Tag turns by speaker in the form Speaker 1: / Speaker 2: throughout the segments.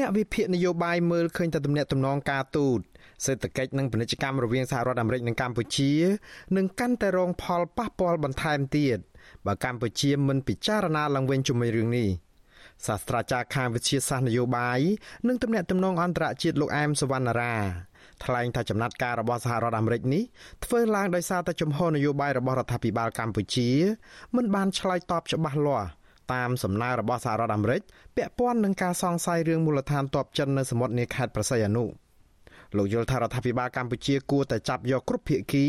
Speaker 1: អ្នកវិភាគនយោបាយមើលឃើញតែទំនាក់ទំនងការទូតសេដ្ឋកិច្ចនិងពាណិជ្ជកម្មរវាងសហរដ្ឋអាមេរិកនិងកម្ពុជានឹងកាន់តែរងផលប៉ះពាល់បន្ថែមទៀតបើកម្ពុជាមិនពិចារណាឡើងវិញជាមួយរឿងនេះសាស្ត្រាចារ្យខាងវិទ្យាសាស្ត្រនយោបាយនិងទំនាក់ទំនងអន្តរជាតិលោកអែមសវណ្ណារាថ្លែងថាចំណាត់ការរបស់សហរដ្ឋអាមេរិកនេះធ្វើឡើងដោយសារតែជំហរនយោបាយរបស់រដ្ឋាភិបាលកម្ពុជា មិនបានឆ្លើយតបច្បាស់លាស់ តាមសំណើរបស់សហរដ្ឋអាមេរិកពាក់ព័ន្ធនឹងការសង្ស័យរឿងមូលដ្ឋានទ័ពចិននៅសមុទ្រនាខេត្តប្រស័យអនុលោកយល់ថារដ្ឋាភិបាលកម្ពុជាគួរតែចាប់យកគ្រប់ភាគី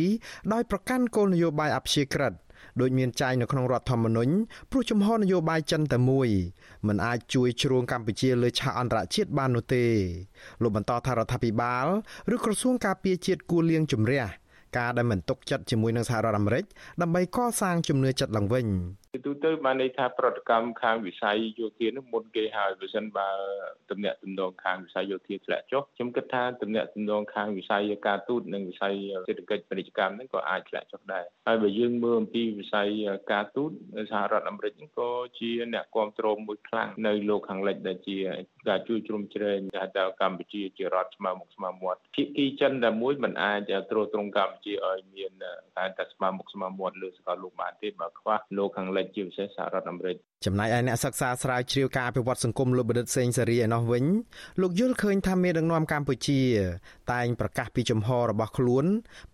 Speaker 1: ដោយប្រកាន់គោលនយោបាយអព្យាក្រឹតដោយមានចែងនៅក្នុងរដ្ឋធម្មនុញ្ញព្រោះជំហរនយោបាយចិនតែមួយมันអាចជួយជ្រួងកម្ពុជាលើឆាកអន្តរជាតិបាននោះទេលោកបន្តថារដ្ឋាភិបាលឬក្រសួងការពារជាតិគួរលៀងជំរះ ការដែលមិនទុកចិត្តជាមួយនឹងសហរដ្ឋអាមេរិកដើម្បីកសាងជំនឿចិត្តឡើងវិញ
Speaker 2: ជាទូទៅបានន័យថាប្រតិកម្មខាងវិស័យយោធានោះមុនគេហើយបើសិនបើតំណាក់តំណងខាងវិស័យយោធាធ្លាក់ចុះខ្ញុំគិតថាតំណាក់តំណងខាងវិស័យការទូតនិងវិស័យសេដ្ឋកិច្ចពាណិជ្ជកម្មហ្នឹងក៏អាចធ្លាក់ចុះដែរហើយបើយើងមើលអំពីវិស័យការទូតសហរដ្ឋអាមេរិកក៏ជាអ្នកគ្រប់គ្រងមួយខ្លាំងនៅលោកខាងលិចដែលជាការជួយជ្រោមជ្រែងថាតើកម្ពុជាជារដ្ឋស្មើមុខស្មើមាត់ភាគីចិនតែមួយមិនអាចទ្រទ្រង់កម្ពុជាឲ្យមានតែតែស្មើមុខស្មើមាត់លើសកលលោកបានទេបើខ្វះលោកខាងលិចជាពិសេសសហរដ្ឋអាមេរិក
Speaker 1: ចំណែកឯអ្នកសិក្សាស្រាវជ្រាវការអភិវឌ្ឍសង្គមលោកបណ្ឌិតសេងសេរីឯណោះវិញលោកយល់ឃើញថាមេដឹកនាំកម្ពុជា តែងប្រកាសពីចំហរបស់ខ្លួន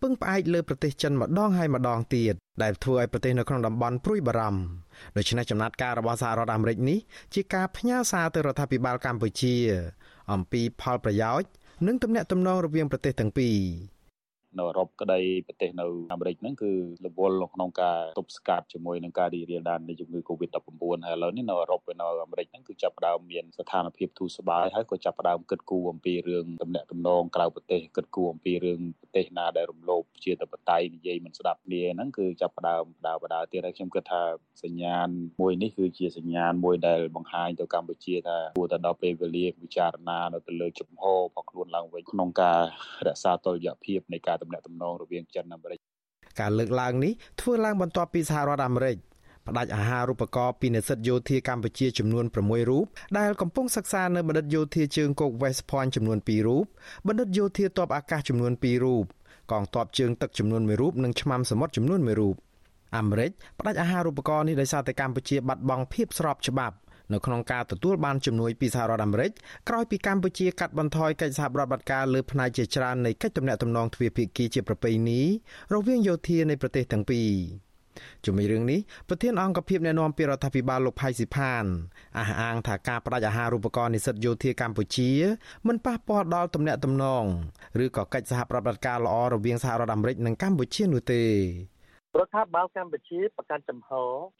Speaker 1: ពឹងផ្អែកលើប្រទេសចិនម្ដងហើយម្ដងទៀតដែលធ្វើឲ្យប្រទេសនៅក្នុងតំបន់ព្រួយបារម្ភដូច្នេះចំណាត់ការរបស់សហរដ្ឋអាមេរិកនេះជាការផ្ញើសារទៅរដ្ឋាភិបាលកម្ពុជា អំពីផលប្រយោជន៍និងទំនាក់ទំនងរវាងប្រទេសទាំងពីរ
Speaker 3: នៅអឺរ៉ុបក្តីប្រទេសនៅអាមេរិកហ្នឹងគឺរវល់ក្នុងការទប់ស្កាត់ជាមួយនឹងការរីករាលដាលនៃជំងឺ Covid-19 ហើយឥឡូវនេះនៅអឺរ៉ុបហើយនៅអាមេរិកហ្នឹងគឺចាប់ផ្ដើមមានស្ថានភាពធូរស្បើយហើយក៏ចាប់ផ្ដើមគិតគូរអំពីរឿងទំនាក់ទំនងក្រៅប្រទេសគិតគូរអំពីរឿងប្រ ទេសណាដែលរំលោភជាតបតៃនិយាយមិនស្ដាប់គ្នាហ្នឹងគឺចាប់ផ្ដើមបដាបដាទៀតហើយខ្ញុំគិតថាសញ្ញាណមួយនេះគឺជាសញ្ញាណមួយដែលបង្ហាញទៅកម្ពុជាថាគួរតែដល់ពេលវេលាពិចារណានៅទៅលើជំហររបស់ខ្លួនឡើងវិញក្នុងការរក្សាតុល្យភាពនៃការទំនាក់ទំនងរវាងចិនអាមេរិក
Speaker 1: ការលើកឡើងនេះធ្វើឡើងបន្ទាប់ពីសហរដ្ឋអាមេរិក ផ្ដាច់អាហារូបករណ៍ពីនិស្សិតយោធាកម្ពុជាចំនួន6រូបដែលកំពុងសិក្សានៅបណ្ឌិតយោធាជើងគោក West Point ចំនួន2រូបបណ្ឌិតយោធាទ័ពអាកាសចំនួន2រូបកងទ័ពជើងទឹកចំនួន1រូបនិងឆ្មាំសមុទ្រចំនួន1រូបអាមេរិកផ្ដាច់អាហារូបករណ៍នេះដោយសារតែកម្ពុជាបាត់បង់ភាពស្របច្បាប់នៅក្នុងការទទួលបានជំនួយពីសហរដ្ឋអាមេរិកក្រោយពីកម្ពុជាកាត់បន្ថយកិច្ចសហប្រតិបត្តិការលើផ្នែកជាច្រើននៃកិច្ចទំនាក់ទំនងទ្វេភាគីជាប្រពៃណីរវាងយោធានៃប្រទេសទាំងពីរ ជាមួយរឿងនេះប្រធានអង្គភិបអ្នកណែនាំពីរដ្ឋាភិបាលលោកផៃស៊ីផានអះអាងថាការបដិអាហារូបករណ៍និស្សិតយោធាកម្ពុជាមិនប៉ះពាល់ដល់ទំនាក់ទំនងឬក៏កិច្ចសហប្រតិបត្តិការល្អរវាងសហរដ្ឋអាមេរិកនិងកម្ពុជានោះទេ
Speaker 4: រដ្ឋាភិបាលកម្ពុជាប្រកាន់ចំហ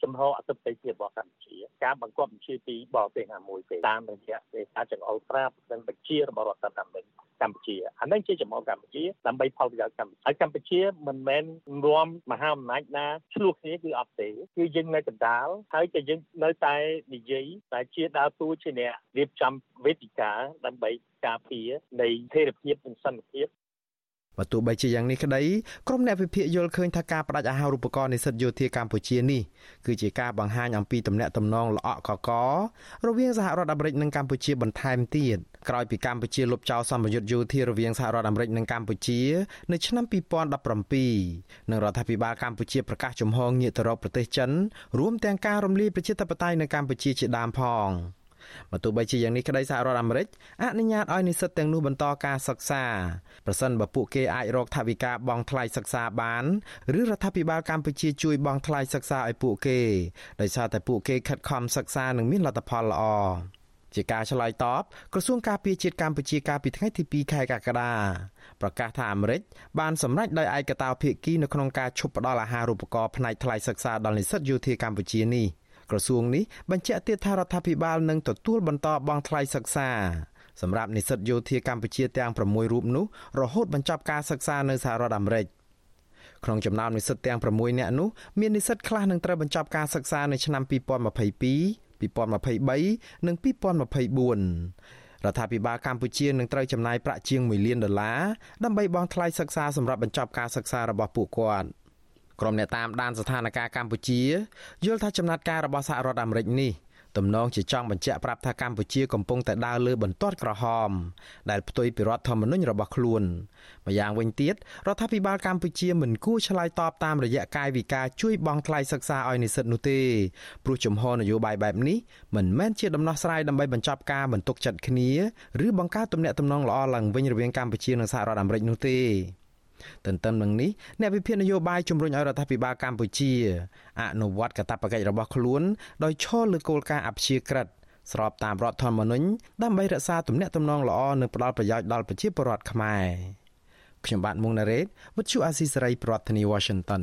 Speaker 4: ចំហអធិបតេយ្យភាពរបស់កម្ពុជាការបង្គាប់បញ្ជាពីបរទេសណាមួយទេតាមរយៈទេការចង្អុលត្រាប់និងបញ្ជារបស់រដ្ឋាភិបាលកម្ពុជាអានេះជាចំហកម្ពុជាដើម្បីផលប្រយោជន៍កម្ពុជាហើយកម្ពុជាមិនមែនរួមមហាអំណាចណាឆ្លោះគ្នាគឺអត់ទេគឺយើងនៅកណ្ដាលហើយតែយើងនៅតែនិយាយតែជាដើរតួជាអ្នករៀបចំវេទិកាដើម្បីការពារនៃថេរភាពនិងសន្តិភាព
Speaker 1: បើទោះបីជាយ៉ាងនេះក្តីក្រុមអ្នកវិភាគយល់ឃើញថាការបដិអាហារូបករណ៍និស្សិតយោធាកម្ពុជានេះគឺជាការបង្ហាញអំពីទំនាក់ទំនងល្អក់កករវាងសហរដ្ឋអាមេរិកនិងកម្ពុជាបន្ថែមទៀតក្រោយពីកម្ពុជាលុបចោលសម្ពយុទ្ធយោធារវាងសហរដ្ឋអាមេរិកនិងកម្ពុជានៅឆ្នាំ2017និងរដ្ឋាភិបាលកម្ពុជាប្រកាសជំហរងាកទៅរកប្រទេសចិនរួមទាំងការរំលាយប្រជាធិបតេយ្យនៅកម្ពុជាជាដើមផង។ បើទោះបីជាយ៉ាងនេះក្តីសហរដ្ឋអាមេរិកអនុញ្ញាតឲ្យនិស្សិតទាំងនោះបន្តការសិក្សាប្រសិនបើពួកគេអាចរកថវិកាបង់ថ្លៃសិក្សាបានឬរដ្ឋាភិបាលកម្ពុជាជួយបង់ថ្លៃសិក្សាឲ្យពួកគេដោយសារតែពួកគេខិតខំសិក្សានិងមានលទ្ធផលល្អជាការឆ្លើយតបក្រសួងការពារជាតិកម្ពុជាកាលពីថ្ងៃទី2ខែកក្កដាប្រកាសថាអាមេរិកបានសម្រេចដោយឯកតោភាគីនៅក្នុងការឈប់ផ្តល់អាហារូបករណ៍ផ្នែកថ្លៃសិក្សាដល់និស្សិតយោធាកម្ពុជានេះ។ ក្រសួងនេះបញ្ជាក់ទៀតថារដ្ឋាភិបាលនឹងទទួលបន្តបង់ថ្លៃសិក្សាសម្រាប់និស្សិតយោធាកម្ពុជាទាំង6រូបនោះរហូតបញ្ចប់ការសិក្សានៅសហរដ្ឋអាមេរិកក្នុងចំណោមនិស្សិតទាំង6នាក់នោះមាននិស្សិតខ្លះនឹងត្រូវបញ្ចប់ការសិក្សានៅឆ្នាំ2022 2023និង2024រដ្ឋាភិបាលកម្ពុជានឹងត្រូវចំណាយប្រាក់ជាង1លានដុល្លារដើម្បីបង់ថ្លៃសិក្សាសម្រាប់បញ្ចប់ការសិក្សារបស់ពួកគាត់ ក្រុមអ្នកតាមដានស្ថានភាពកម្ពុជាយល់ថាចំណាត់ការរបស់សហរដ្ឋអាមេរិកនេះទំនងជាចង់បញ្ជាក់ប្រាប់ថាកម្ពុជាកំពុងតែដើរលើបន្ទាត់ក្រហម ដែលផ្ទុយពីរដ្ឋធម្មនុញ្ញរបស់ខ្លួនម្យ៉ាងវិញទៀតរដ្ឋាភិបាលកម្ពុជាមិនគួរឆ្លើយតបតាមរយៈកាយវិការជួយបង់ថ្លៃសិក្សាឲ្យនិស្សិតនោះទេព្រោះជំហរនយោបាយបែបនេះមិនមែនជាដំណោះស្រាយដើម្បីបញ្ចប់ការបន្ទុកចិត្តគ្នាឬបង្កើតទំនាក់ទំនងល្អឡើងវិញរវាងកម្ពុជានិងសហរដ្ឋអាមេរិកនោះទេ ទន្ទឹមនឹងនេះអ្នកវិភាគនយោបាយជំរុញឲ្យរដ្ឋាភិបាលកម្ពុជាអនុវត្តកាតព្វកិច្ចរបស់ខ្លួនដោយឈលលើគោលការណ៍អព្យាក្រឹតស្របតាមរដ្ឋធម្មនុញ្ញដើម្បីរក្សាទំនាក់ទំនងល្អនិងផ្ដល់ប្រយោជន៍ដល់ប្រជាពលរដ្ឋខ្មែរខ្ញុំបាទមុងណារ៉េត With you Azizi Saray ប្រធានាធិបតី Washington